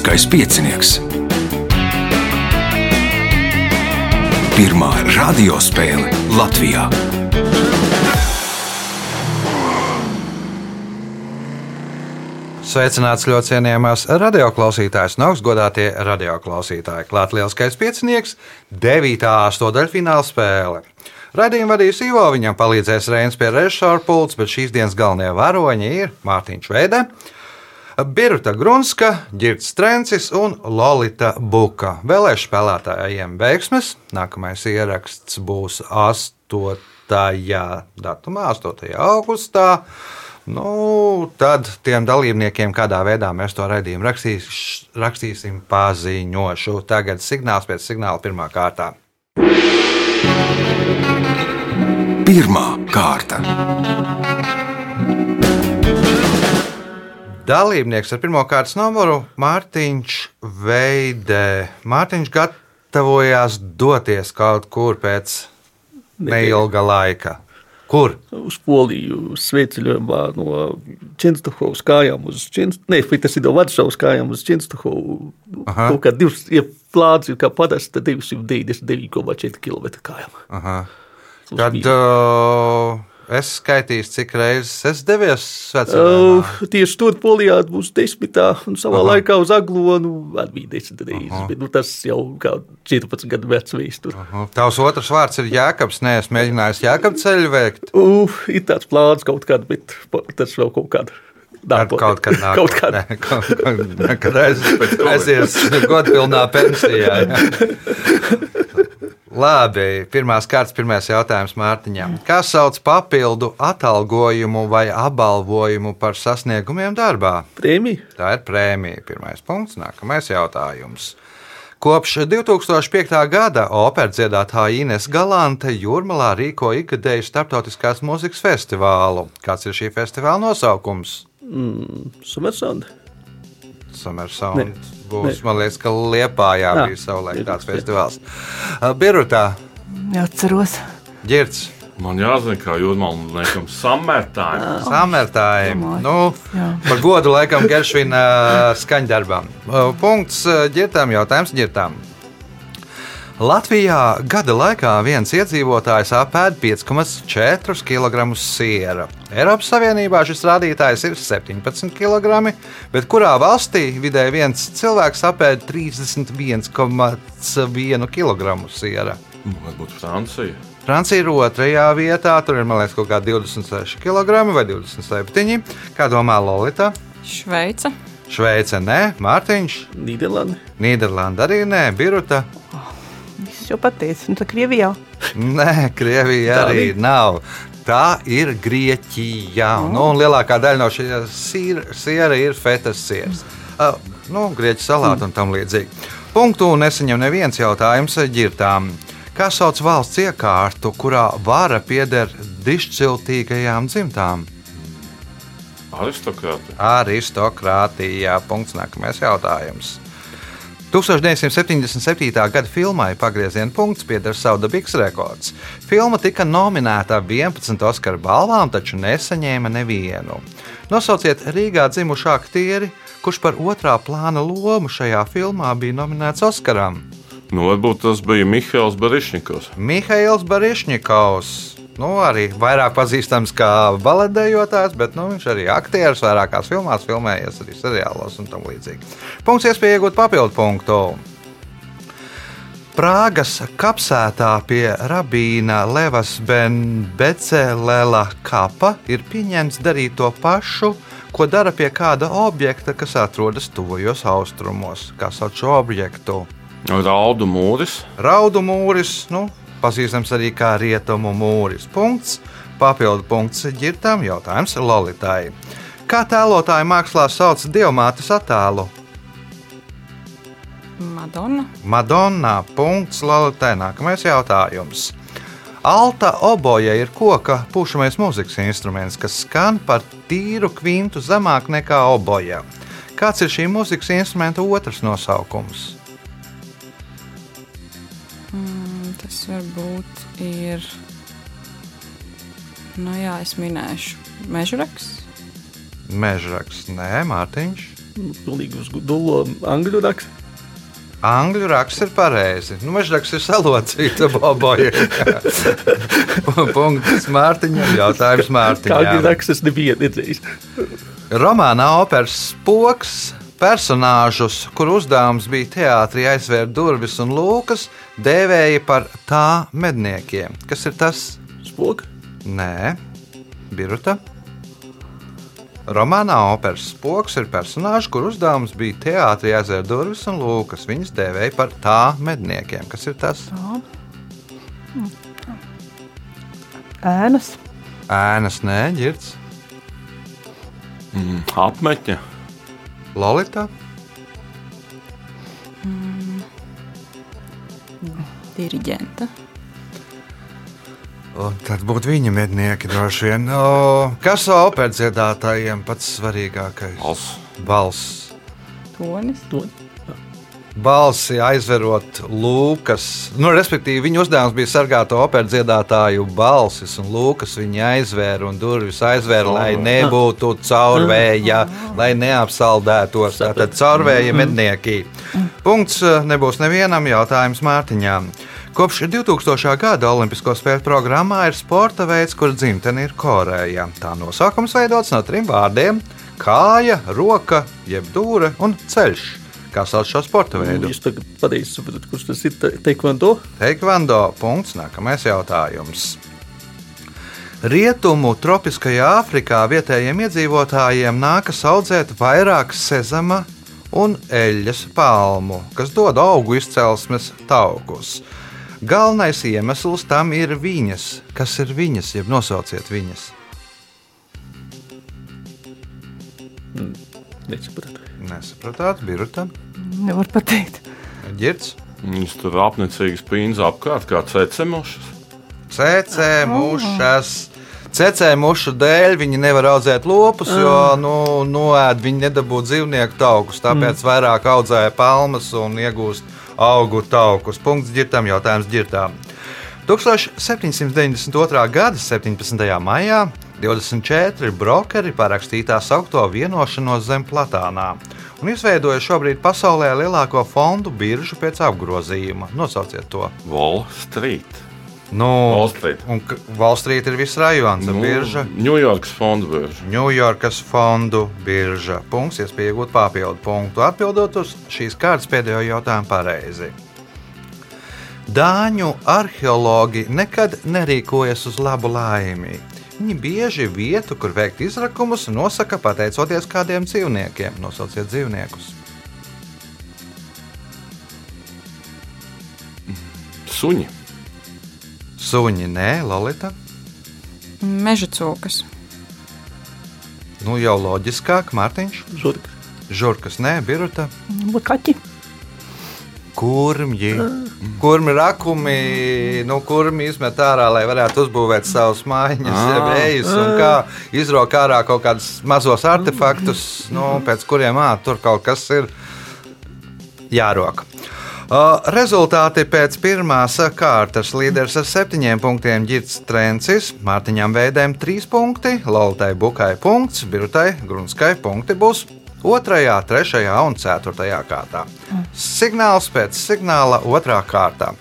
Lieliskais piecinieks. Pirmā radiospēle Latvijā. Sveicināts ļoti cienījamās radioklausītājas un augstgadātie radioklausītāji. Klāt lielskais piecinieks, 9. astotdaļfināla spēle. Radījumu vadīs Ivo, viņam palīdzēs Reins pie režisora pults, bet šīs dienas galvenie varoņi ir Mārtiņš Veide, Birta Grunska, Girts Trencis un Lolita Buka. Vēlēšu spēlētājiem veiksmes. Nākamais ieraksts būs 8. datumā, 8. augustā. Nu, tad tiem dalībniekiem, kādā veidā mēs to redzēsim, rakstīs, rakstīsim paziņošu. Tagad signāls pēc signāla pirmā kārtā. Pirmā kārta. Dalībnieks ar pirmā kārtas numuru Mārtiņš Veidē. Mārtiņš gatavojās doties kaut kur pēc neilga laika. Kur? Uz Poliju sveicinājumā no Čenstuhovas kājām uz Čenstuhovu. Nē, tas ir no Varšavas kājām uz Čenstuhovu. Aha. Kaut kā divs, ja plāns ir kā parasti, tad 299,4 km kājām. Aha. Tad uh, es skaitīšu, cik reizes es devies svecinājumā. Uh, tieši tur Polijā būs desmitā, un savā Aha. Aha. laikā uz Aglonu arī bija desmit reizes. Bet, nu, tas jau kā 14 gadu vecs vēsture. Nu, Tavs otrs vārds ir Jēkabs. Nē, es mēģināju Jēkabs ceļu veikt. Uh, ir tāds plāns kaut kāds, bet tas vēl kaut kādā. Ar kaut kad nāk, Kaut kādā. Nē, kaut, kaut, kad aiz, aizies godpilnā pensijā. Jā. Labi, pirmās kārtas, pirmais jautājums Mārtiņam. Kā sauc papildu atalgojumu vai apbalvojumu par sasniegumiem darbā? Prēmija? Tā ir prēmija. Pirmais punkts, nākamais jautājums. Kopš 2005. gada opera dziedātāja Ines Galante Jūrmalā rīko ikgadēju starptautiskās mūzikas festivālu. Kāds ir šī festivāla nosaukums? Mm, Summersonda. Summer Sound Ne. būs, Ne. man liekas, ka Liepājā Jā, bija savulaik tāds jā. festivāls. Uh, Birutā, Atceros. Girts, Man jāzina, kā jūrmālam laikam samērtājiem. Samertājiem. Domāju. Nu, Jā. par godu laikam Geršvina skaņdarbam. Punkts ģirtām, jautājums ģirtām. Latvijā gada laikā viens iedzīvotājs apēd 5,4 kg siera. Eiropas Savienībā šis rādītājs ir 17 kg, bet kurā valstī vidēji viens cilvēks apēd 31,1 kg siera? Varbūt Francija. Francija ir otrajā vietā, tur ir liekas kaut kādi 26 kg vai 27. Kā domā Lorita? Šveice. Šveice, nē, Mārtiņš, Nīderlanda. Nīderlanda arī nē, Biruta. Es jau pateicu, nu tā Krievijā. Nē, Krievija arī nav. Tā ir Grieķija. Nu, un lielākā daļa no šīs siera, ir fetas siers. Uh, nu, Grieķu salāti un tam līdzīgi. Punktu nesaņem neviens jautājums ģirtām. Kā sauc valsts iekārtu, kurā vara pieder dišciltīgajām dzimtām? Aristokrāti. Aristokrātijā. Punkts nākamais jautājums. 1977. gada filmai Pagrieziena punkts pieder Saudabiks rekords. Filma tika nominēta 11 Oskara balvām, taču nesaņēma nevienu. Nosauciet Rīgā dzimušu aktieri, kurš par otrā plāna lomu šajā filmā bija nominēts Oskaram. Nu, varbūt tas bija Mihails Barišņikovs. Mihails Barišņikovs. Nu, arī vairāk pazīstams kā baletdejotājs, bet nu, viņš arī aktieris vairākās filmās, filmējies arī seriālos un tam līdzīgi. Punkts iespēja iegūt papildu punktu. Prāgas kapsētā pie rabīna Levas Benbecelēla kapa ir pieņemts darīt to pašu, ko dara pie kāda objekta, kas atrodas tuvajos austrumos. Kā sauc šo objektu? Raudu mūris. Raudu mūris, nu, pazīstams arī kā rietumu mūris. Punkts, papildu punkts ģirtām, jautājums Lolitai. Kā tēlotāja mākslā sauc diamātes attēlu? Madonna. Madonna. Punkts Lolitai. Nākamais jautājums. Alta oboja ir koka pušamais mūzikas instruments, kas skan par tīru kvintu zemāk nekā oboja. Kāds ir šī mūzikas instrumenta otrs nosaukums? Varbūt ir. Nu, jā, es minēšu. Mežraks. Mežraks, nē, Mārtiņš. Nu, uz dūlo angļu rakstu. Angļu raksts ir pareizi. Nu, Mežraks ir salocīta boboja. Punkts Mārtiņam, jautājums Kā angļu Mārtiņam. raksts es nevienu redzējis. Romānā operas spoks personāžus, kur uzdevums bija teātrī aizvērt durvis un lūkas, dēvēja par tā medniekiem. Kas ir tas? Spoka. Nē, Biruta. Romānā operas spoks ir personāžs, kur uzdevums bija teātrī aizvērt durvis un lūkas. Viņus dēvēja par tā medniekiem. Kas ir tas? Ēnas. Ēnas, nē, ģirds, Mm, apmetņa. Lolita. diriģenta. O, tad būtu viņa mednieki droši vien. O, kas operas dziedātājiem pats svarīgākais? Balss. Balss. Tonis. To. Balsi aizverot lūkas. Nu, respektīvi, viņa uzdevums bija sargāt operas dziedātāju balsis, un lūkas viņa aizvēra un durvis aizvēra, lai nebūtu caurvēja, lai neapsaldētos. Tātad caurvēja mednieki. Punkts eh, nebūs nevienam jautājums Mārtiņām. Kopš 2000. gada Olimpisko spēļu programmā ir sporta veids, kur dzimtene ir Koreja. Tā nosaukums veidots no trim vārdiem - kāja, roka, jeb dūre un ceļš. Kā sauc šo sporta veidu? Jūs tagad pareizi saprotat, kurš tas ir te- teikvando. Teikvando punkts, nākamais jautājums. Rietumu tropiskajā Āfrikā vietējiem iedzīvotājiem nākas audzēt vairāk sezama un eļļas palmu, kas dod augu izcelsmes taukus. Galvenais iemesls tam ir viņas. Kas ir viņas, jeb nosauciet viņas? Nesaprotat. Nesapratāt, birta, Nevar pateikt. ģirds, Viņas tur apnicīgi spīdz apkārt kā cecemušas. cēcē, mušas. Cecē mušu dēļ viņi nevar audzēt lopus, jo nu, noēd viņi nedabū dzīvnieku taukus. Tāpēc mm. vairāk audzēja palmas un iegūst augu taukus. Punkts ģirtam, jautājums ģirtām. 1792. gada 17. maijā 24 brokeri parakstīja tā saucamo vienošanos zem Platānā un izveidoja šobrīd pasaulē lielāko fondu biržu pēc apgrozījuma. Nosauciet to! Wall Street. Nu, Wall Street. Un Wall Street ir viss rajons, nu, birža. Ņujorkas fonda birža. Ņujorkas fondu birža. Punkts, iespēja iegūt papildu punktu. Atbildot uz šīs kārtas pēdējo jautājumu pareizi. Dāņu arheologi nekad nerīkojas uz labu laimi. Viņi bieži vietu, kur veikt izrakumus, nosaka pateicoties kādiem dzīvniekiem. Nosauciet dzīvniekus. Suņi. Suņi, nē, Lolita. Meža cūkas. Nu jau loģiskāk, Mārtiņš. Žurka. Žurkas, nē, Biruta. Būtu kaķi. Kurmji, kurmi rakumi, nu, kurmi izmet ārā, lai varētu uzbūvēt savus mājiņas, Ah. vējus, un kā izrok ārā kaut kādus mazos artefaktus, nu, pēc kuriem ā, tur kaut kas ir jārok. Uh, rezultāti pēc pirmās kārtas līderis ar septiņiem punktiem Girts Trencis, Mārtiņam Veidēm trīs punkti, Lautai Bukai punkts, Birutai Grunskai punkti būs otrajā, trešajā un ceturtajā kārtā. Signāls pēc signāla otrā kārtā.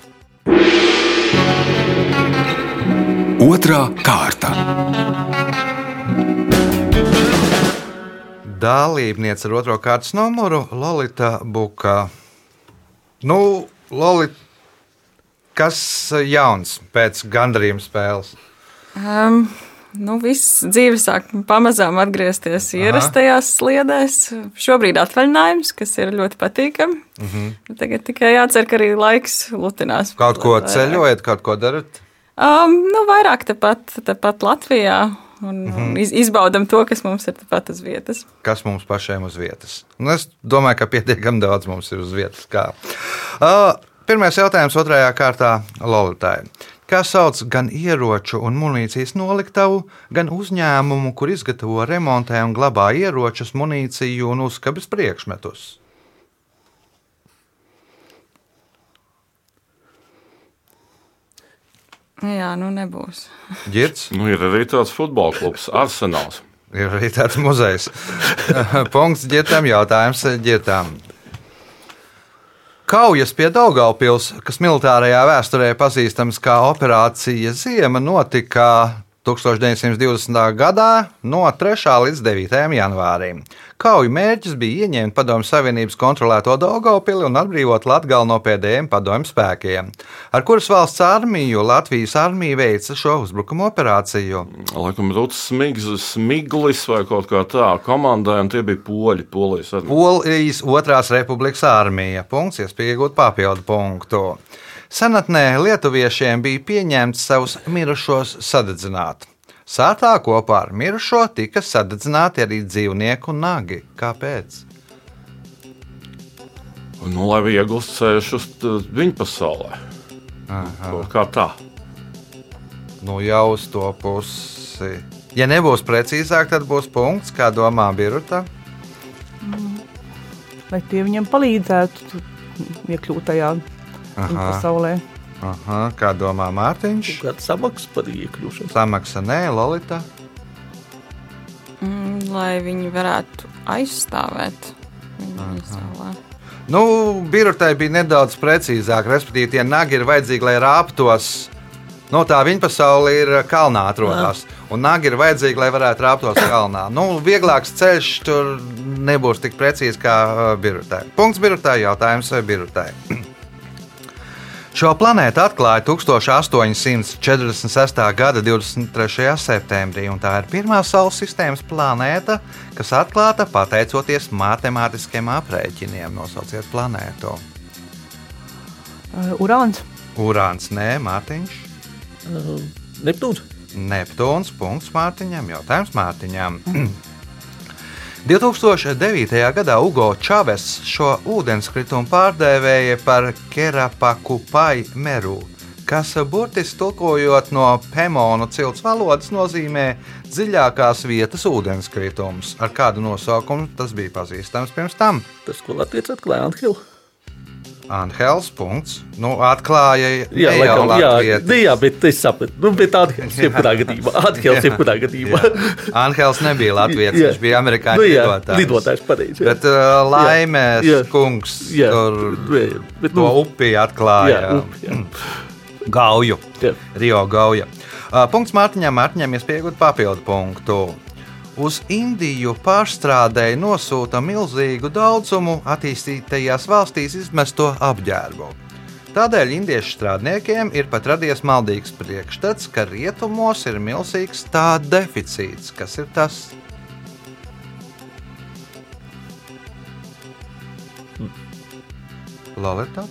Otra kārta. Dalībniece ar otro kārtas numuru Lorita Buka. Nu, Lolita, kas jauns pēc gandarījuma spēles? Um, nu, viss dzīve sāk pamazām atgriezties ierastajās sliedēs. Šobrīd atvaļinājums, kas ir ļoti patīkami. Mm -hmm. Tagad tikai jācer, ka arī laiks lutinās. Kaut ko ceļojat, kaut ko darat? Um, nu, vairāk tepat, tepat Latvijā. Un, mm -hmm. iz, izbaudam to, kas mums ir tepat uz vietas. kas mums pašiem uz vietas. Nu, es domāju, ka pietiekami daudz mums ir uz vietas. Kā. Uh, pirmais jautājums otrajā kārtā Lolitai. Kā sauc gan ieroču un munīcijas noliktavu, gan uzņēmumu, kur izgatavo, remontē un glabā ieročus, munīciju un uzkabes priekšmetus? Jā, nu nebūs. Girds, Nu, ir arī tāds futbola klubs, Arsenāls. Ir arī tāds muzejs. Punkts ģirtam, jautājums ģirtam. Kaujas pie Daugaupils, kas militārajā vēsturē pazīstams kā Operācija Ziema, notika 1920. gadā no 3. līdz 9. janvārim. Kauju mērķis bija ieņemt Padomju Savienības kontrolēto Daugopili un atbrīvot Latgali no pēdējiem padomju spēkiem. Ar kuras valsts armiju Latvijas armija veica šo uzbrukuma operāciju? Laikam, Smigs, Smiglis vai kaut kā tā komandai, un tie bija poļi. Polijas armija. Polijas otrās republikas armija. Punkts, iespēja iegūt papildu punktu. Senatnē lietuviešiem bija pieņemts savus mirušos sadedzināt. Sātā kopā ar mirušo tika sadedzināti arī dzīvnieku nagi. Kāpēc? Nu, lai viegli ceļš uz t- viņu pasaulē. Kaut Kā tā. Nu, jau uz to pusi. Ja nebūs precīzāk, tad būs punkts, kā domā Birta. Lai tie viņam palīdzētu tu- iekļūt tajā pasaulē. Aha, kā domā Mārtiņš? Kāda samaksa par iekļūšanu? Samaksa nē, Lolita. Mm, lai viņi varētu aizstāvēt viņu pasaulē. Nu, Birtai bija nedaudz precīzāk, respektīvi, tie nagi ir vajadzīgi, lai rāptos. No tā viņa pasaule ir kalnā atrodas. Un nagi ir vajadzīgi, lai varētu rāptos kalnā. Nu, vieglāks ceļš tur nebūs tik precīzi kā uh, Birtai. Punkts Birtai, jautājums Birtai. Šo planētu atklāja 1846. gada 23. septembrī, un tā ir pirmā Saules sistēmas planēta, kas atklāta pateicoties matemātiskiem aprēķiniem. Nosauciet planētu. Uh, Urāns. Urāns, nē, Mārtiņš. Uh, Neptūns. Neptūns, punkts Mārtiņam, jautājums Mārtiņam. 2009. gadā Ugo Čaves šo ūdenskritumu pārdēvēja par Kerapaku Pai Meru, kas burtiski tulkojot no Pemonu cilts valodas nozīmē dziļākās vietas ūdenskritums. Ar kādu nosaukumu tas bija pazīstams pirms tam? Tas, ko Latvijas atklāja Anhila. Anhels. Nu, atklāja Jā, laikam, jā, ne, jā, bet es sapratu. Nu, bet Anhils jebkurā gadījumā. Anhils jebkurā gadījumā. Anhels nebija Latvijas, Jā. viņš bija amerikāņu Nu, jā, lidotājs. lidotājs pareizi. jā. Bet uh, laimēs Jā. kungs Jā, tur jā, bet, to nu, upi atklāja. jā, up, jā. Gauju, Jā. Rio Gauja. Uh, punkts Mārtiņam, Mārtiņam iespējot papildu punktu. Uz Indiju pārstrādēji nosūta milzīgu daudzumu attīstītajās valstīs izmesto apģērbu. Tādēļ indiešu strādniekiem ir pat radies maldīgs priekšstats, ka rietumos ir milzīgs tā deficīts. Kas ir tas? Lolita?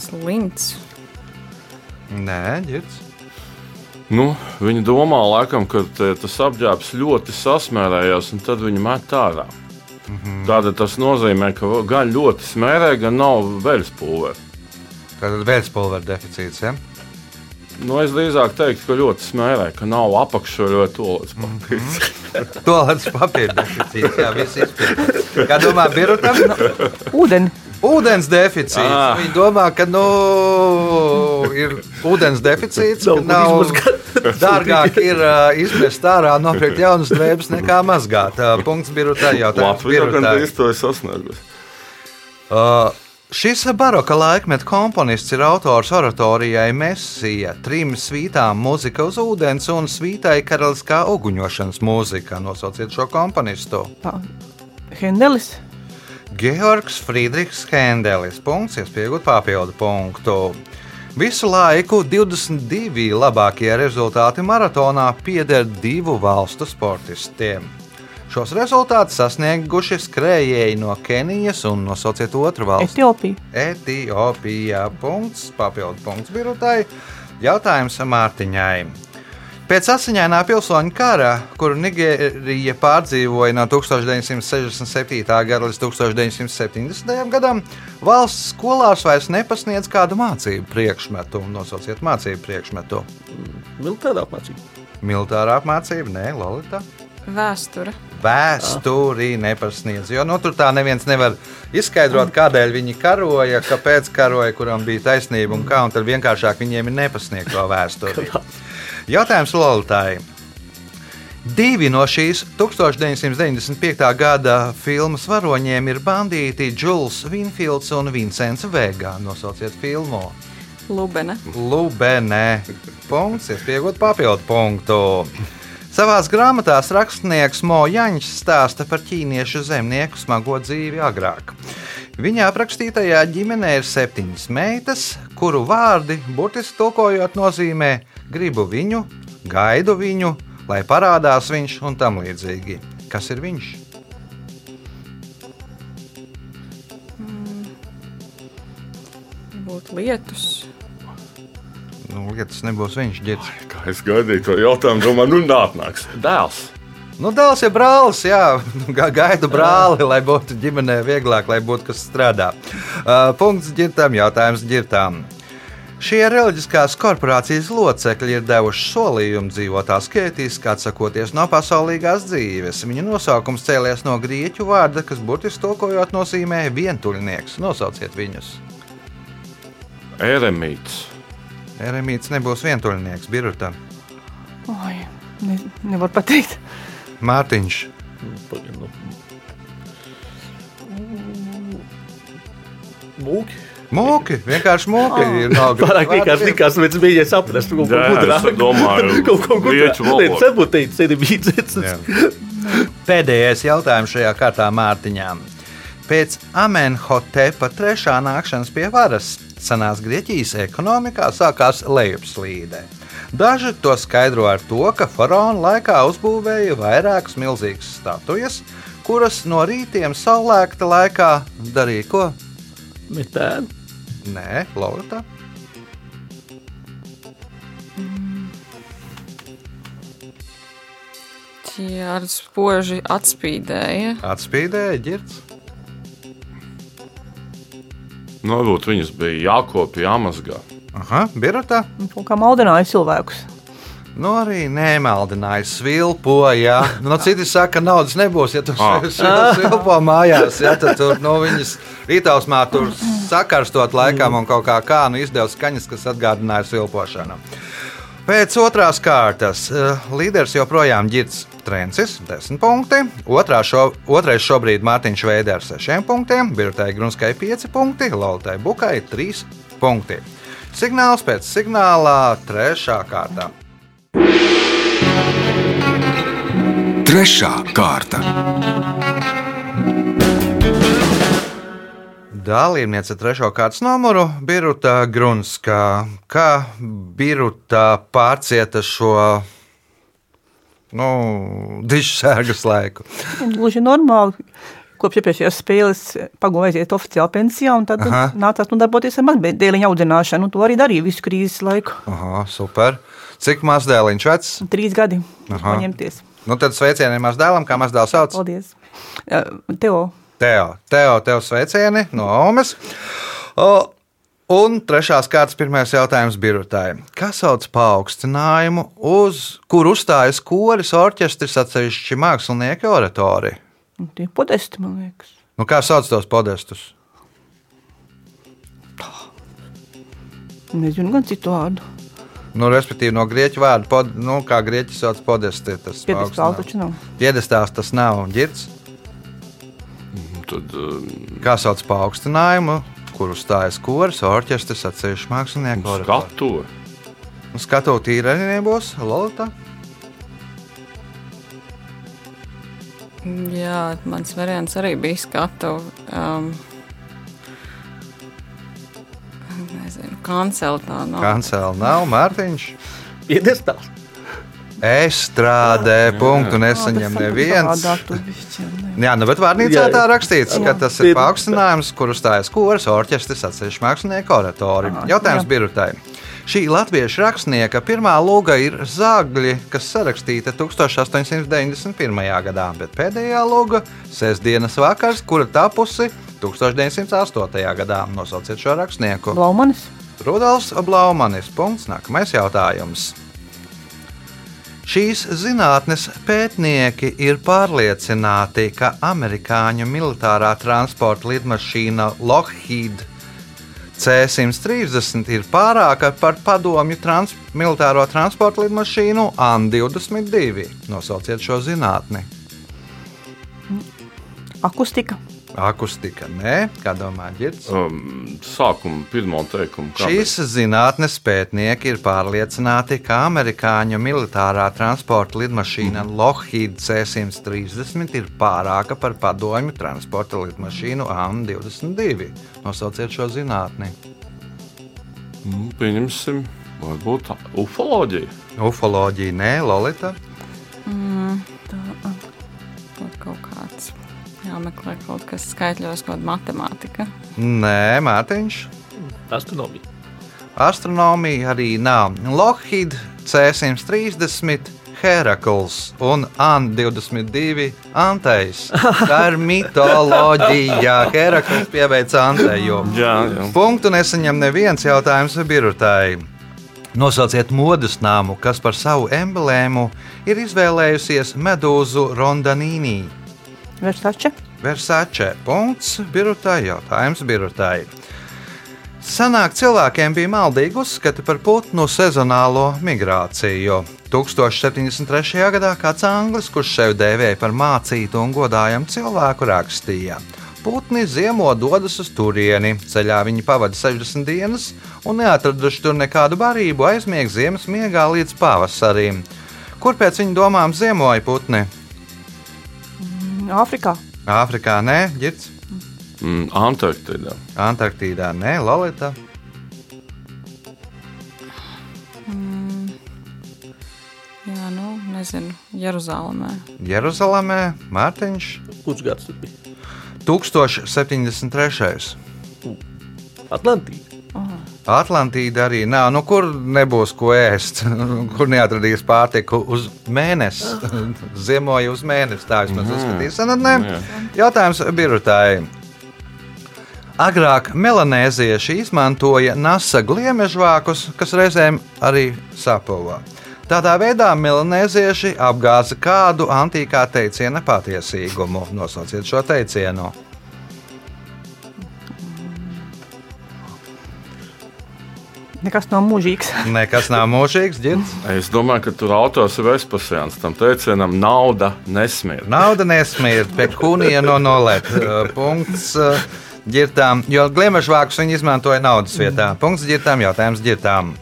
Slints. Nē, ģirds. Nu, viņi domā, laikam, ka te, tas apģērbs ļoti sasmērējās, un tad viņi met ārā. Mm -hmm. Tātad tas nozīmē, ka gan ļoti smērē, gan nav veļas pulvera. Tātad vēlspulvera deficīts. Ja? Nu, es drīzāk teiktu, ka ļoti smērē, ka nav apakšā ļoti tolis papīrs. Toalets papīra deficīts. Jā, viss izpildīts. Kā domā Birutam? Ūdeni. Ūdens deficīts. Ah. Viņi domā, ka nu, ir ūdens deficīts. Nav Nav dārgāk ir uh, izmest ārā, nopirkt jaunas drēbes, nekā mazgāt. Uh, punkts Birutai jautājums. Drīz to ir sasniegusi. Uh, šis baroka laikmeta komponists ir autors oratorijai Mēsija, trim svītām mūzika uz ūdens un svītai karaliskā uguņošanas mūzika. Nosauciet šo komponistu. Tā. Hendelis. Georgs Friedrichs Hendelis. Punkts, iespējot papildu punktu. Visu laiku 22 labākie rezultāti maratonā pieder divu valstu sportistiem. Šos rezultātus sasnieguši skrejēji no Kenijas un nosauciet otru valsti. Etiopija. Etiopijā. Punkts, papildu punkts birutai. Jautājums Mārtiņai. Pēc asiņainā pilsoņu kara, kuru Nigērija pārdzīvoja no 1967. gada līdz 1970. gadam, valsts skolās vairs nepasniedz kādu mācību priekšmetu. Nosauciet mācību priekšmetu. Militārā apmācība. Militārā apmācība, nē, Lolita. Vēsture. Vēsturi nepasniedz. Jo nu, tur tā neviens nevar izskaidrot, kādēļ viņi karoja, kāpēc karoja, kuram bija taisnība un kā, un tad vienkāršāk viņiem ir nepasniegt to vēsturi. Jautājums Lolitai. Divi no šīs 1995. gada filmas varoņiem ir bandīti Jules Vinfields un Vincents Vega. Nosauciet filmu. Lubene. Lubene. Punkts, iespējot papildu punktu. Savā grāmatā rakstnieks Mo Jaņš stāsta par ķīniešu zemnieku smago dzīvi agrāk. Viņa aprakstītajā ģimenē ir septiņas meitas, kuru vārdi, burtiski tulkojot, nozīmē gribu viņu, gaidu viņu, lai parādās viņš un tam līdzīgi. Kas ir viņš? Būtu lietus. Nu, lietas nebūs viņš, ģērbs. Kā es gaidīju to jautājumu, domāju, nu nāknāks. Dēls. Nu, dēls ir brālis, jā, Ga- gaidu brāli, lai būtu ģimenē vieglāk, lai būtu kas strādā. Uh, punkts ģirtām, jautājums ģirtām. Šie reliģiskās korporācijas locekļi ir devuši solījumu dzīvot asketiski, atsakoties no pasaulīgās dzīves. Viņa nosaukums cēlies no grieķu vārda, kas burtiski tulkojot nozīmē vientuļnieks. Nosauciet viņus. Eremīts. Eremīts nebūs vientuļnieks, Birutam. Oi, ne, nevar pateikt. Mārtiņš. Pagaid, nu. Mūki. Vienkārši mūki. ir no Pārāk vienkārši likās, bet es mēģināju saprast, ko Jā, es domāju, kaut ko gudrāk. Varbūt teikt, sēdi bīdzēts. Pēdējais jautājums šajā kārtā Mārtiņām. Pēc Amenhotepa trešā nākšanas pie varas senās Grieķijas ekonomikā sākās lejupslīde. Daži to skaidro ar to, ka faraona laikā uzbūvēja vairākas milzīgas statujas, kuras no rītiem saulēkta laikā darīja ko? Metēnu. Nē, Laura. Tie ar spoži atspīdēja. Atspīdēja ģirts. Nu, varbūt viņas bija jākopja, jāmazgā. Aha, birotā. Kaut kā maldināja cilvēkus. Nu, arī nemaldināja, svilpoja. Nu, citi saka, ka naudas nebūs, ja tu Ah. svilpo mājās. Ja, tad tur nu, viņas rītausmā tur sakarstot laikam un kaut kā, kā nu, izdevas skaņas, kas atgādināja svilpošanu. Pēc otrās kārtas eh, līderis joprojām ģirts Trencis, 10 punkti. Otrā šo, otrais šobrīd Mārtiņš Veidē ar 6 punktiem, Birtai Grunskai 5 punkti, Lautai Bukai 3 punkti. Signāls pēc signālā trešā kārtā. Trešā kārta. Dalībniece trešo kārtas numuru Biruta Grunska. Kā Biruta pārcieta šo nu, dišu sērgas laiku? Gluži normāli. Kopš iepriekšējās spēles pagūda aiziet oficiāli pensijā, un tad Aha. nācās nu, darboties ar mazdēliņu audzināšanu. To arī darīja visu krīzes laiku. Aha, super. Cik maz dēliņš vecs? Trīs gadi Aha. paņemties. Nu, tad sveicieniem maz dēlam, kā maz dēls sauc. Paldies. Teo, Teo, Teo, tev sveicieni no Omas. O, un trešās kārtas pirmais jautājums Birutai. Kas sauc paaugstinājumu, uz kur uzstājas koris, orķestris, atsevišķi mākslinieki, oratori? nu, tie podesti, man liekas. Nu, kā sauc tos podestus? Nezinu, gan citu vārdu. Nu, respektīvi, no grieķu vārda, pod, nu, kā grieķi sauc podesti. Tas Piedestāli taču nav. Piedestāls tas nav ģirds. Tad um, Kā sauc paaugstinājumu, kur uzstājas koris, orķestris, atsevišķi mākslinieki, skatu. Nu, Skatu tīri arī nebūs. Lolita. Jā, mans variants arī bija skatu. Um, kancela tā nav. Kancela nav, Mārtiņš. Piedestāls. Es strādāju, punktu nesaņem neviens. Jā, nu, bet vārnīcā Jā, tā jā. rakstīts, ka tas ir paaugstinājums, kur uzstājas koris, orķestris, atsevišķi mākslinieki, oratori. Jautājums jā. birutai. Šī latviešu rakstnieka pirmā lūga ir zāģi, kas sarakstīta 1891. gadā, bet pēdējā lūga - Sēsdienas vakars, kura tapusi 1908. gadā. Nosauciet šo rakstnieku. Blaumanis. Rudolfs Blaumanis. Punkts. Nākamais jautājums. Šīs zinātnes pētnieki ir pārliecināti, ka amerikāņu militārā transporta lidmašīna Lockheed C-130 ir pārāka par padomju trans militāro transporta lidmašīnu AN-22. Nosauciet šo zinātni. Akustika. Akustika, nē, kā domā Girts? Um, sākuma pirmo teikumu. Šīs zinātnes pētnieki ir pārliecināti, ka amerikāņu militārā transporta lidmašīna Lockheed C-130 ir pārāka par padomju transporta lidmašīnu AN-22. Nosauciet šo zinātni. Mm, Pieņemsim, varbūt ufoloģija. Ufoloģija, nē, Lolita. Kaut kāds jāmeklē kaut kas skaitļos, kaut kāda matemātika. Nē, Mārtiņš. Astronomija. Astronomija arī nav. Lockheed C-130. Herakls un An-22 Antejs. Tā ir mitoloģija. Herakls pieveic Anteju. Jā, jā. Punktu nesaņem neviens jautājums birutai. Nosauciet modes nāmu, kas par savu emblēmu ir izvēlējusies medūzu Rondanīnī. Versace. Versace. Punkts birutai. Jautājums birutai. Senāk cilvēkiem bija maldīgi uzskati par putnu sezonālo migrāciju. 1073. gadā kāds anglis, kurš sevi dēvēja par mācītu un godājamu cilvēku, rakstīja: Putni ziemo dodas uz turieni, ceļā viņi pavada 60 dienas un neatraduši tur nekādu barību, aizmieg ziemas miegā līdz pavasarim. Kur pēc viņa domām ziemoja putni? Āfrikā. Āfrikā nē, ģirts, Mm, Antarktidā. Antarktīdā nē, Lolita. Jā, nu, nezinu, Jeruzalemē. Jeruzalemē, Mārtiņš, Kurš gads tas bija? 1073. Atlantija. Atlantīda arī nav. Nu, kur nebūs ko ēst, kur neatradīs pārtiku uz mēnesi. Ziemoja uz mēnesi. Tā vismaz uzskatīja senatnē. Jautājums birutāji. Agrāk melanēzieši izmantoja nasa gliemežvākus, kas reizēm arī sapulvā. Tādā veidā melanēzieši apgāza kādu antīkā teiciena patiesīgumu. Nosauciet šo teicienu. Nekas nav mūžīgs. Nekas nav mūžīgs, ģirds. Es domāju, ka tur autors ir Vespasians. Tam teicienam nauda nesmirt. Nauda nesmird, bet kūnija no nolēt. Punkts. Ģirtām, jo gliemežvākus viņi izmantoja naudas vietā. Punkts ģirtām, jautājums ģirtām.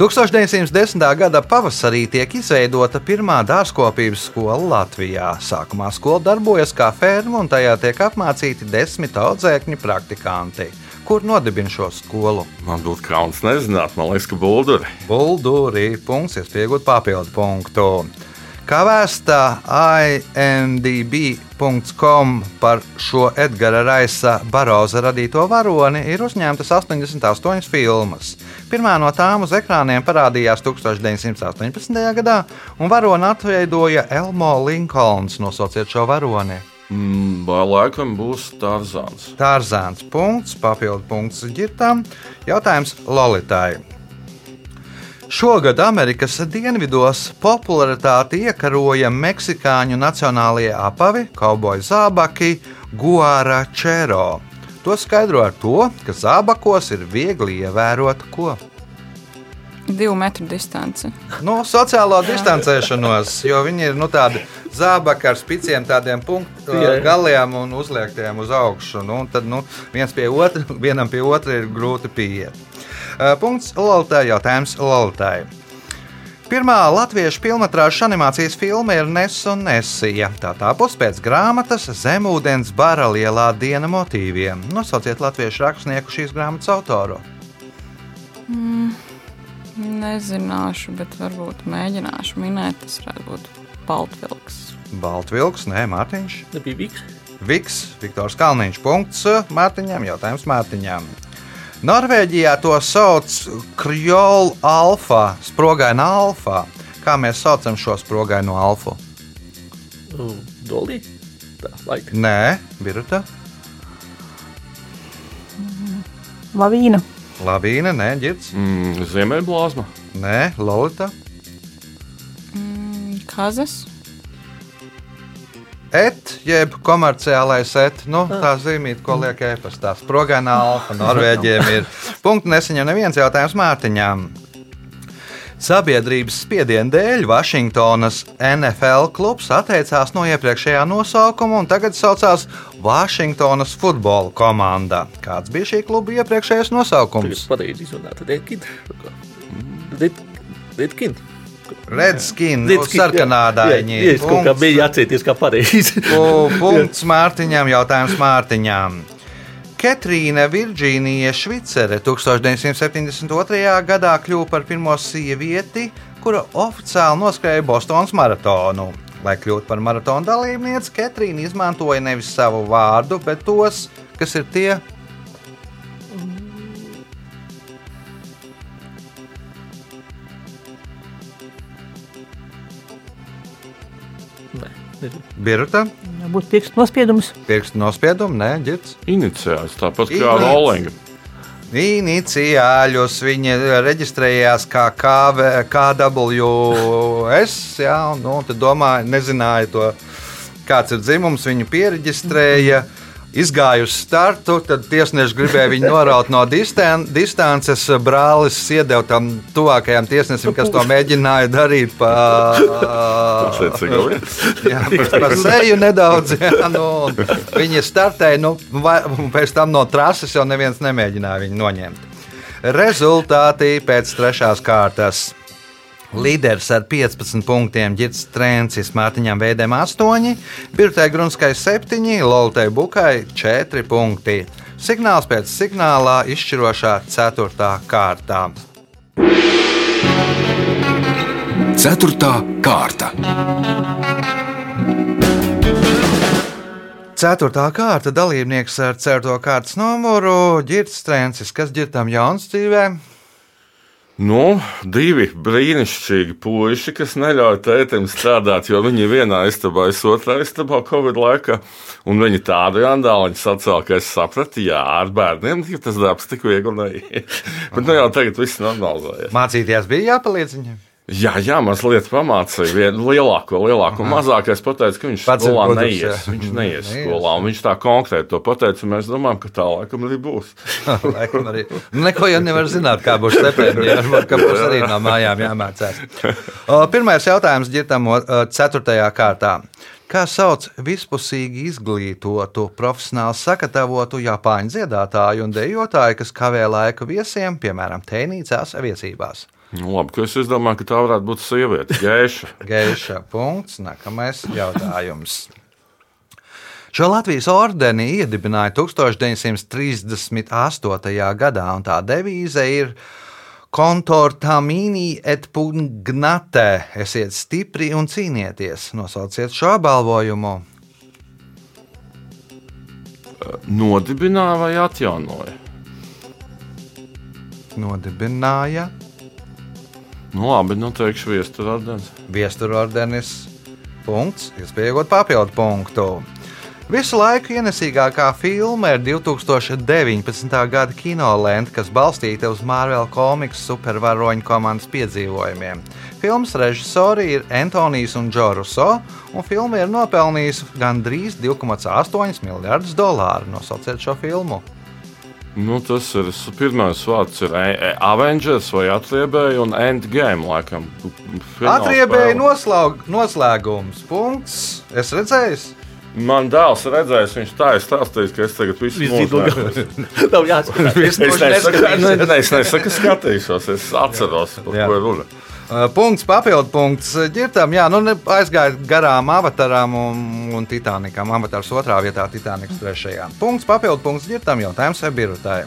1910. gada pavasarī tiek izveidota pirmā dārzkopības skola Latvijā. Sākumā skola darbojas kā ferma, un tajā tiek apmācīti desmit audzēkņu praktikanti. Kur nodibina šo skolu? Man būtu kauns nezināt, man liekas, ka bulduri. Bulduri punkts, iespējot papildu punktu. Kā vēstā IMDB.com par šo Edgara Raisa Baroza radīto varoni, ir uzņemtas 88 filmas. Pirmā no tām uz ekrāniem parādījās 1918. gadā, un varoni atveidoja Elmo Linkolns. Nosauciet šo varoni. Mm, Vai laikam būs Tarzāns? Tārzāns punkts, papildu punkts ģirtām. Jautājums Lolitai. Šogad Amerikas dienvidos popularitāti iekaroja meksikāņu nacionālajie apavi, kauboju zābaki, guāra čero. To skaidro ar to, ka zābakos ir viegli ievērot ko. Divu metru distance. Nu, sociālo distancēšanos, jo viņi ir nu, tādi zābaki ar spiciem, tādiem punkt, Jā, jā. galiem un uzliektiem uz augšu. Nu, tad nu, viens pie otra, vienam pie otra ir grūti pieiet. Uh, Punkts Lalitai, jautājums Lalitai. Pirmā latviešu filmas animācijas filma ir Nesa un Nesija. Tā tāpus pēc grāmatas Zemūdens bara lielā diena motīviem. Nosauciet latviešu rakstnieku šīs grāmatas autoru. Nezināšu, bet varbūt mēģināšu minēt. Tas varētu būt Baltvilks. Baltvilks, nē, Mārtiņš. Nebija Viks. Viks, Viktors Kalniņš. Punkts Mārtiņam, jautājums Mārtiņam. Norvēģijā to sauc Kriolu alfa, sprogaina alfa. Kā mēs saucam šo sprogaino alfu? Dolī. Tā, laika. Nē, Birta, Lavīna. Lavīna, nē, Girts, Mm, Ziemeļblāzma. nē, Lolita, Kazas. Et, jeb komerciālais et, nu, tā zīmīta, ko liek e-pastā. Sprogainā alfa Norvēģiem ir. Punkts nesaņem neviens jautājums Mārtiņām. Sabiedrības spiediena dēļ Vašingtonas NFL klubs atteicās no iepriekšējā nosaukuma un tagad saucās Vašingtonas futbola komanda. Kāds bija šī kluba iepriekšējais nosaukums? Tagad pareizi izrunāt. Redkin. Redkin. Redskin, nu, sarkanādaiņi. Jā, es kaut kā bija jācieties kā pareizi. Pu- Punkts Mārtiņam, jautājums Mārtiņām. Ketrīna Virģīnija Švicere 1972. gadā kļuva par pirmo sievieti, kura oficiāli noskrēja Bostonas maratonu. Lai kļūtu par maratonu dalībnieci, Ketrīna izmantoja nevis savu vārdu, bet tos, kas ir tie. Birta, Būtu pirkstu nospiedums. pirkstu nospiedumu, nē, ģirds. Iniciāls, tāpat kā Rolinga. Iniciāļus viņa reģistrējās kā KV, KWS. Jā, un, nu, tad domāju, nezināja to, kāds ir dzimums. Viņu pieregistrēja. Izgāja uz startu, tad tiesnesis gribēja viņu noraut no distan distances. Brālis iedeva tam tuvākajam tiesnesim, kas to mēģināja darīt pa, jā, pa, pa seju nedaudz. Jā, nu, un viņi startēja, nu, vai- pēc tam no trases jau neviens nemēģināja viņu noņemt. Rezultāti pēc trešās kārtas. Līderis ar 15 punktiem Girts Trencis, Mārtiņam Veidēm 8, Birtai Grunskai 7, Lolitai Bukai 4 punkti. Signāls pēc signālā izšķirošā 4. kārtā. Ceturtā kārta. Ceturtā kārta dalībnieks ar certo kārtas numuru Girts Trencis, kas Girtam jauns dzīvē. Nu, divi brīnišķīgi puiši, kas neļauj tētim strādāt, jo viņi vienā istabā, es otrā istabā Covid laikā. Un viņi tādu jandāliņu sacēla, ka es sapratu, jā, ar bērniem tas darbs tik viegli neiet. Bet nu jau tagad viss normalizējas. Mācīties bija jāpalīdz viņam. Jā, jā, mazliet pamācīja vienu lielāko, lielāko. Mazākais pateica, ka viņš Pats skolā gudrs, neies. jā. Viņš neies Neies. skolā, viņš tā konkrēti to pateica. Mēs domājam, ka tā laikam arī būs. Laikam arī. Nu, Neko jau nevar zināt, kā būs septembrī. Varbūt, ka būs arī no mājām jāmācās. Pirmais jautājums ģitam ceturtajā kārtā. Kā sauc vispusīgi izglītotu, profesionāli sagatavotu japāņu dziedātāju un dejotāju, kas kavē laiku viesiem, piemēram, tēnīcās viesībās? Nu, labi, ka es domāju, ka tā varētu būt sieviete, gēša. Geiša punkts. Nākamais jautājums. Šo Latvijas ordeni iedibināja 1938. gadā, un tā devīze ir Kontortamīni et pugnate. Esiet stipri un cīnieties. Nosauciet šo apbalvojumu. Nodibināja vai atjaunoja? Nodibināja Nu, labi, nu teikšu viesturādienas. Viesturordenis. Punkts. Iespējot papildu punktu. Visu laiku ienesīgākā filma ir 2019. gada kinolenta, kas balstīta uz Marvel komiks supervaroņu komandas piedzīvojumiem. Filmas režisori ir Antonijs un Džoruso, un filma ir nopelnījusi gandrīz 2,8 miljardus dolāru. Nosauciet šo filmu. Nu, tas ir pirmais vārds, ir e- e- Avengers vai Atriebēja un Endgame. Laikam, spēle. noslaug, noslēgums. Punkts. Es redzēju, Man dēls redzējis, viņš tā ir stāstījis, ka es tagad visu jāskatās. Viss Es nesaku, nesaku, skatīšos, es atceros, par Jā. ko ir runa. Uh, Punkts, papildu punkts ģirtam. Jā, nu aizgāja garām avataram un, un Titanikam. Avatars otrā vietā, Titaniks trešajā. Punkts, papildu punkts ģirtam. Jautājums Ebirutai.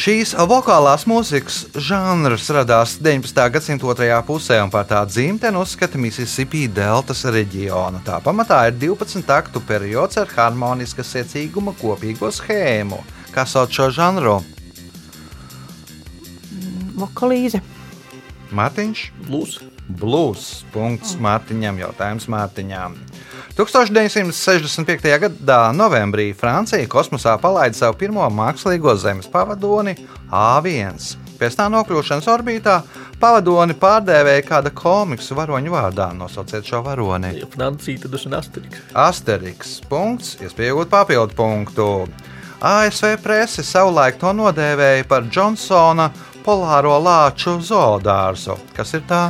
Šīs vokālās mūzikas žanrs radās 19. gadsimta otrajā pusē, un par tā dzimteni uzskata Mississippi deltas reģionu. Tā pamatā ir 12 taktu periods ar harmoniskas secīguma kopīgo schēmu. Kā sauc šo žanru? Vokalīze. Matiņš. Lūs. Blues. Punkts Mārtiņam. Jautājums Mārtiņām. 1965. gadā novembrī Francija kosmosā palaida savu pirmo mākslīgo zemes pavadoni A1. Pēc tā nokļūšanas orbītā pavadoni pārdēvēja kāda komiksu varoņu vārdā. Nosauciet šo varoni. Ja Francija, tad ir Asterix. Asteriks. Punkts, iespējot papildu punktu. ASV prese savulaik to nodēvēja par Džonsona polāro lāču zoodārzu. Kas ir tā?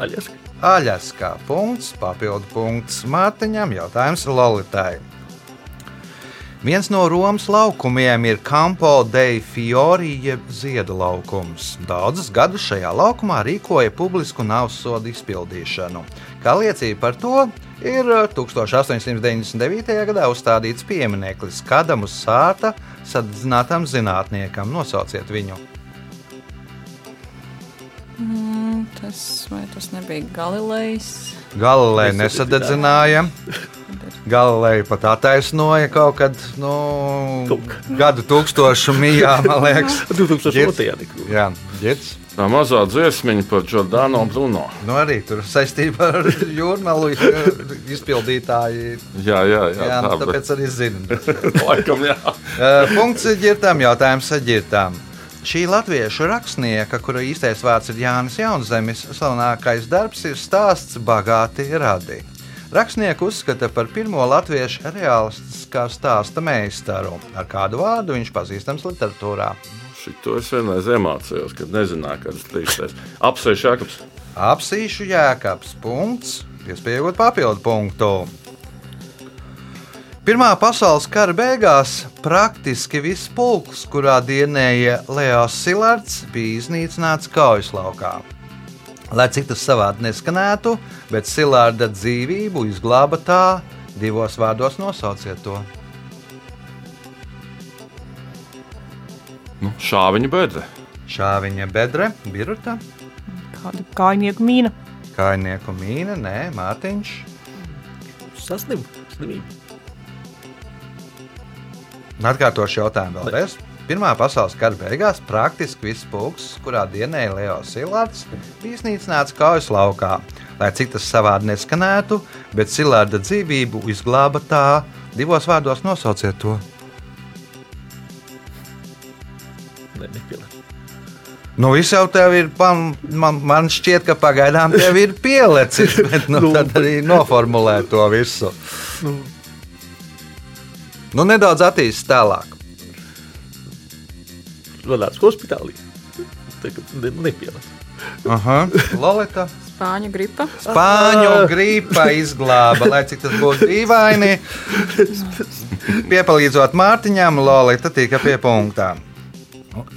Aļaska. Aļaskā. Punkts, papildu punkts Mārtiņam, jautājums Lolitai. Viens no Romas laukumiem ir Campo dei Fiori, jeb ziedu laukums. Daudzus gadus šajā laukumā rīkoja publisku nāves sodu izpildīšanu. Kā liecība par to, ir 1899. gadā uzstādīts piemineklis kādam uz sārta sadedzinātam zinātniekam. Nosauciet viņu! Mm, tas, vai tas nebija Galilejs? Galilei nesadedzināja. Galilei pat attaisnoja kaut kad nu, kad. gadu tūkstošu mijā, man liekas. 2002. gadā. Jā, ģits. Tā mazā dziesmiņa par Jordānu Bruno. Nu, arī tur saistībā ar jūrmālu izpildītāju. Jā, jā, jā, Jā, nu, tā, tāpēc arī zinu. bet, laikam, jā. Uh, Punkts ģirtām, jautājums ģirtām. Šī latviešu rakstnieka, kura īstais vārds ir Jānis Jaunzemis, slavenākais darbs ir stāsts Bagāti radi. Rakstnieku uzskata par pirmo latviešu realistiskā stāsta meistaru. Ar kādu vārdu viņš pazīstams literatūrā? Šito es vienreiz iemācījos, kad nezināju, kādas trīsreiz. Apsveicu Jākaps. Apsīšu jēkabs. Punkts, iespējot papildu punktu. Pirmā pasaules kara beigās praktiski viss pulks, kurā dienēja Leos Silards, bija iznīcināts kaujas laukā. Lai cik tas savādi neskanētu, bet Silārda dzīvību izglāba tā, divos vārdos nosauciet to. Nu, šāviņa bedre. Šāviņa bedre, biruta, Kāda kājnieku mīna. kainieku mīna, nē, Mārtiņš. Saslim, slimība. Atkārtošu jautājumu vēlreiz. Pirmā pasaules kara beigās praktiski viss pulks, kurā dienēja Leos Silārds, bija iznīcināts kaujas laukā. Lai cik tas savādi neskanētu, bet Silārda dzīvību izglāba tā, divos vārdos nosauciet to. Ne. Nu, viss jau tev ir, man, man, man šķiet, ka pagaidām tev ir pielicis, bet Nu. tad arī noformulē to visu. Nu, nedaudz attīstīt tālāk. Vadāts hospitālī. Tagad ne, nepilnē. Aha, Lolita. Spāņu gripa. Spāņu gripa izglāba, lai cik tas būtu dīvaini. Piepalīdzot Mārtiņam, Lorita tika pie punktā.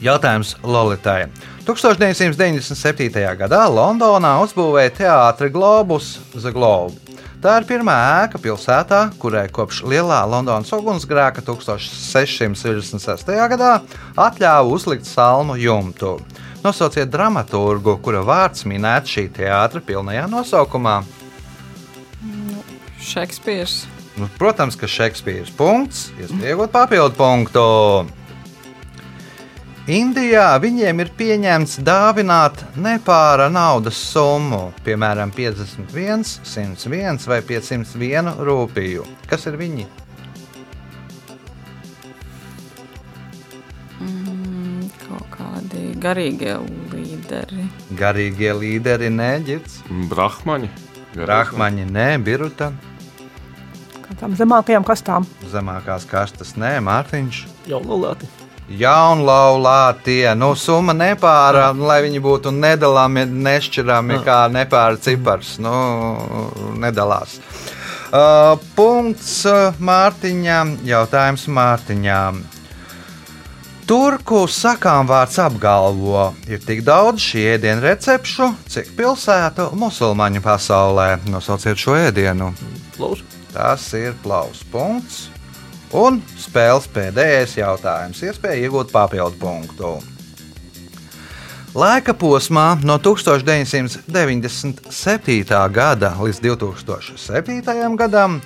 Jautājums Lolitai. 1997. gadā Londonā uzbūvēja teātri Globus The Globe. Tā ir pirmā ēka pilsētā, kurai kopš lielā Londonas ugunsgrēka 1666. gadā atļāva uzlikt salmu jumtu. Nosauciet dramaturgu, kura vārds minēts šī teātra pilnajā nosaukumā. Šekspīrs. Nu, protams, ka Šekspīrs punkts, iespējot papildu punktu. Indijā viņiem ir pieņemts dāvināt nepāra naudas summu, piemēram, 51, 101 vai 501 rūpiju. Kas ir viņi? Mm, kaut kādi garīgie līderi. Garīgie līderi, nē, ģits, Brahmaņi. Rahmaņi, nē, Biruta, Tām zemākajām kastām. zemākās kastes, nē, Mārtiņš. Jaunolāti. Jaunlaulātie, nu, summa nepāra, nu, lai viņi būtu nedalāmi, nešķirami kā nepāra cipars. Nu, nedalās. Uh, punkts uh, Mārtiņam, jautājums Mārtiņām. Turku sakām vārds apgalvo, ir tik daudz šī ēdienu recepšu, cik pilsētu musulmaņu pasaulē. Nosauciet šo ēdienu. Klausu. Tas ir plausas punkts. Un spēles pēdējais jautājums. Iespēja iegūt papildu punktu. Laika posmā no 1997. gada līdz 2007. gadam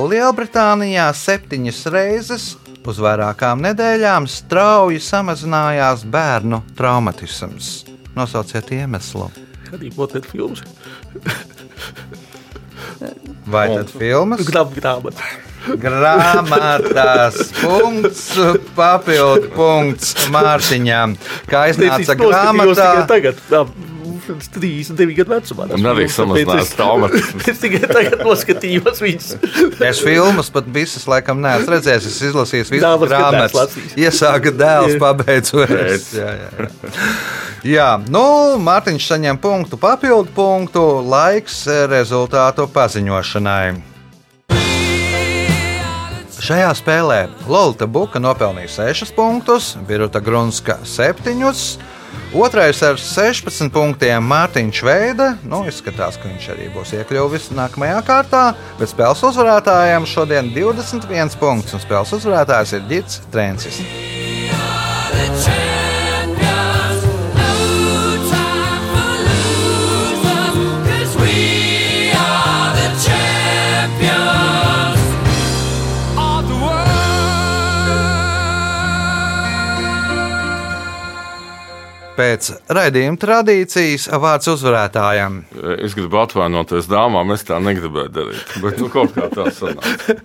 Lielbritānijā septiņas reizes uz vairākām nedēļām strauji samazinājās bērnu traumatisms. Nosauciet iemeslu. Harry Potter filmas. Vai tad filmas? Grāmatā. Grāmatās. Punkts, papildu punkts Mārtiņām. Kā iznāca grāmatā? Tagad, tā, 39 gadu vecumā. Un arī samazinās traumatismu. Es tikai tagad noskatījos viņus. Es filmas pat visas laikam neesmu redzējis. Es izlasīju visas Dēls, ka grāmatas. Iesāka dēls, Jā. pabeidz otrs. Jā, jā, jā. jā, nu, Mārtiņš saņem punktu, papildu punktu, laiks rezultātu paziņošanai. Šajā spēlē Lorita Buka nopelnīja 6 punktus, Birta Grunska 7. Otrais ar 16 punktiem Mārtiņš Veida. Nu, izskatās, ka viņš arī būs iekļuvis nākamajā kārtā. Bet spēles uzvarētājiem šodien 21 punkts, un spēles uzvarētājs ir Gits Trencis. Pēc raidījuma tradīcijas vārds uzvarētājam. Es gribu atvainoties dāmām, es tā negribēju darīt. Bet nu, kaut kā tā sanāca.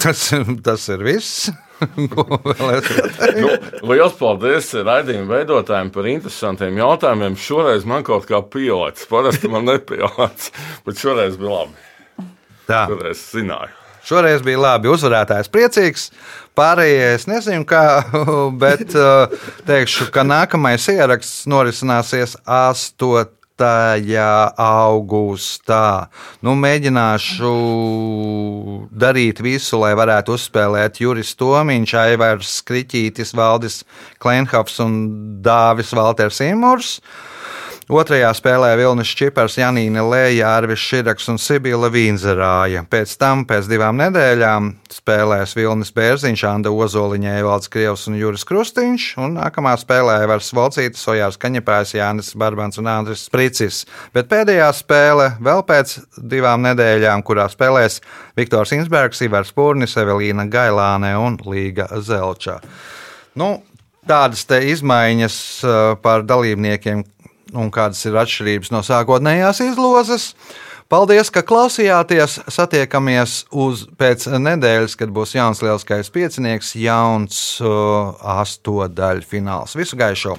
Tas, tas ir viss. Teikt? Nu, liels paldies raidījuma veidotājiem par interesantiem jautājumiem. Šoreiz man kaut kā pielādes. Parasti man nepielādes, bet šoreiz bija labi. Tā. Šoreiz zināju. Šoreiz bija labi. Uzvarētājs priecīgs. Pārējie es nezinu, kā, bet uh, teikšu, ka nākamais ieraksts norisināsies 8. augustā. Nu, mēģināšu darīt visu, lai varētu uzspēlēt Juris Tomiņš, Aivars Kriķītis, Valdis Klenhofs un Dāvis Valters Imurs. Otrajā spēlē Vilnis Čipars, Janīna Lēja, Arvis Širaks un Sibila Vīnzerāja. Pēc tam, pēc divām nedēļām, spēlēs Vilnis Bērziņš, Anda Ozoliņa, Evalds Krievs un Juris Krustiņš, un nākamā spēlē Vars Volcītis, Ojārs Kaņepājs, Jānis Barbans un Andris Spricis. Bet pēdējā spēle vēl pēc divām nedēļām, kurā spēlēs Viktors Insbergs, Ivars Pūrnis, Evelīna Gailāne un Līga Zelčā. Nu, tādas izmaiņas uh, par dalībniekiem un kādas ir atšķirības no sākotnējās izlozes. Paldies, ka klausījāties. Satiekamies uz pēc nedēļas, kad būs jauns lielskais piecinieks, jauns uh, astotdaļu fināls. Visu gaišu!